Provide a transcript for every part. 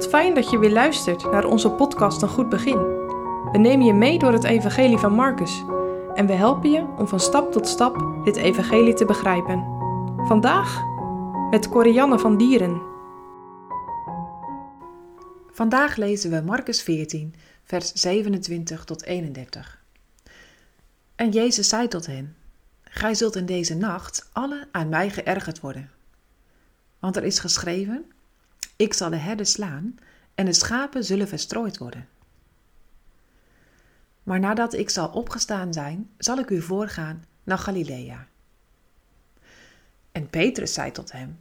Wat fijn dat je weer luistert naar onze podcast Een Goed Begin. We nemen je mee door het Evangelie van Marcus en we helpen je om van stap tot stap dit Evangelie te begrijpen. Vandaag met Corianne van Dieren. Vandaag lezen we Marcus 14, vers 27 tot 31. En Jezus zei tot hen: Gij zult in deze nacht alle aan mij geërgerd worden. Want er is geschreven: ik zal de herden slaan en de schapen zullen verstrooid worden. Maar nadat ik zal opgestaan zijn, zal ik u voorgaan naar Galilea. En Petrus zei tot hem: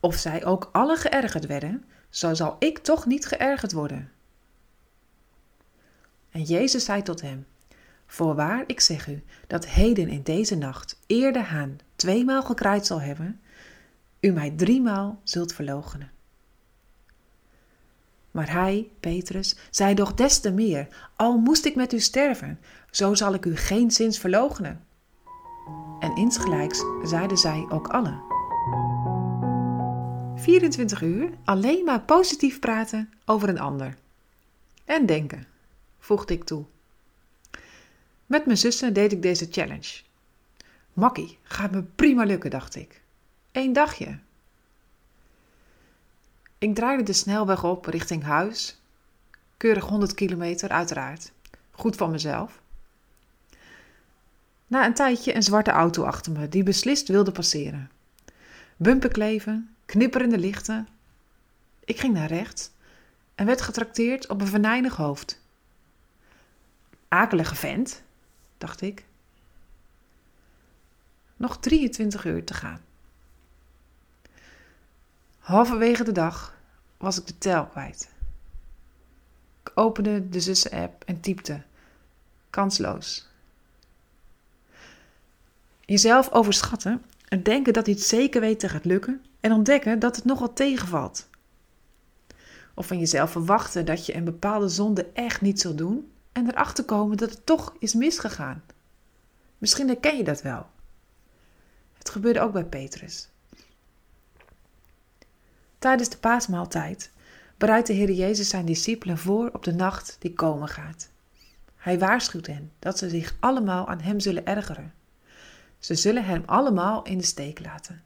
Of zij ook alle geërgerd werden, zo zal ik toch niet geërgerd worden. En Jezus zei tot hem: Voorwaar, ik zeg u, dat heden in deze nacht, eer de haan tweemaal gekraaid zal hebben, u mij driemaal zult verloochenen. Maar hij, Petrus, zei doch des te meer: Al moest ik met u sterven, zo zal ik u geen zins verloochenen. En insgelijks zeiden zij ook allen. 24 uur alleen maar positief praten over een ander. En denken, voegde ik toe. Met mijn zussen deed ik deze challenge. Makkie, gaat me prima lukken, dacht ik. Eén dagje, ik draaide de snelweg op richting huis. Keurig 100 kilometer, uiteraard. Goed van mezelf. Na een tijdje een zwarte auto achter me die beslist wilde passeren. Bumpen kleven, knipperende lichten. Ik ging naar rechts en werd getrakteerd op een venijnig hoofd. Akelige vent, dacht ik. Nog 23 uur te gaan. Halverwege de dag was ik de tel kwijt. Ik opende de zussen-app en typte: kansloos. Jezelf overschatten en denken dat iets zeker weten gaat lukken en ontdekken dat het nogal tegenvalt. Of van jezelf verwachten dat je een bepaalde zonde echt niet zult doen en erachter komen dat het toch is misgegaan. Misschien herken je dat wel. Het gebeurde ook bij Petrus. Tijdens de paasmaaltijd bereidt de Heer Jezus zijn discipelen voor op de nacht die komen gaat. Hij waarschuwt hen dat ze zich allemaal aan hem zullen ergeren. Ze zullen hem allemaal in de steek laten.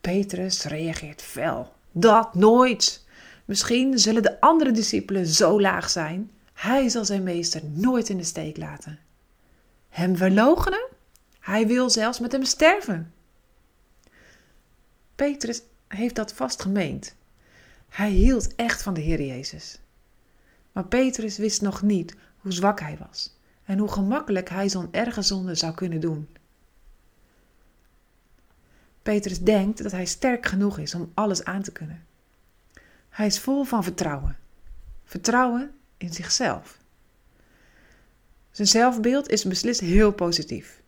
Petrus reageert fel. Dat nooit! Misschien zullen de andere discipelen zo laag zijn, hij zal zijn meester nooit in de steek laten. Hem verloochenen? Hij wil zelfs met hem sterven. Petrus heeft dat vast gemeend. Hij hield echt van de Heer Jezus. Maar Petrus wist nog niet hoe zwak hij was en hoe gemakkelijk hij zo'n erge zonde zou kunnen doen. Petrus denkt dat hij sterk genoeg is om alles aan te kunnen. Hij is vol van vertrouwen. Vertrouwen in zichzelf. Zijn zelfbeeld is beslist heel positief.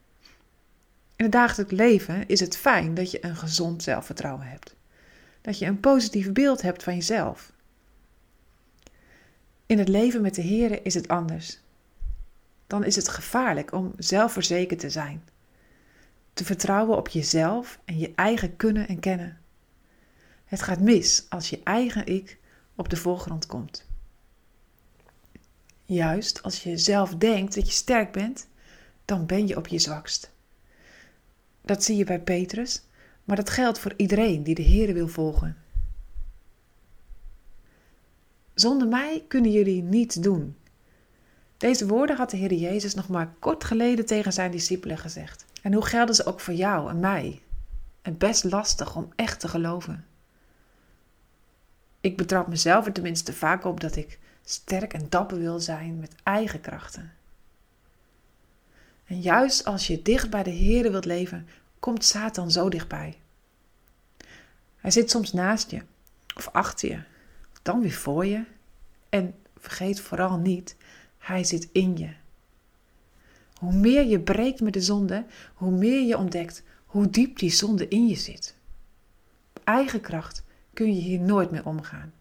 In het dagelijks leven is het fijn dat je een gezond zelfvertrouwen hebt. Dat je een positief beeld hebt van jezelf. In het leven met de Heer is het anders. Dan is het gevaarlijk om zelfverzekerd te zijn. Te vertrouwen op jezelf en je eigen kunnen en kennen. Het gaat mis als je eigen ik op de voorgrond komt. Juist als je zelf denkt dat je sterk bent, dan ben je op je zwakst. Dat zie je bij Petrus, maar dat geldt voor iedereen die de Heer wil volgen. Zonder mij kunnen jullie niets doen. Deze woorden had de Heer Jezus nog maar kort geleden tegen zijn discipelen gezegd. En hoe gelden ze ook voor jou en mij? En best lastig om echt te geloven. Ik betrap mezelf er tenminste vaak op dat ik sterk en dapper wil zijn met eigen krachten. En juist als je dicht bij de Heer wilt leven, komt Satan zo dichtbij. Hij zit soms naast je of achter je, dan weer voor je. En vergeet vooral niet, hij zit in je. Hoe meer je breekt met de zonde, hoe meer je ontdekt hoe diep die zonde in je zit. Op eigen kracht kun je hier nooit mee omgaan.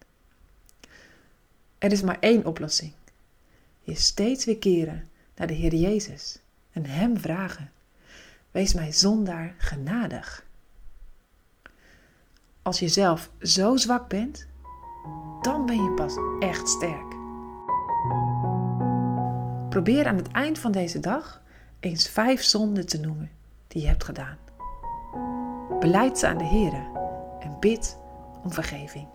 Er is maar één oplossing. Je steeds weer keren naar de Heer Jezus en Hem vragen. Wees mij zondaar genadig. Als je zelf zo zwak bent, pas echt sterk. Probeer aan het eind van deze dag eens vijf zonden te noemen die je hebt gedaan. Beleid ze aan de Heer en bid om vergeving.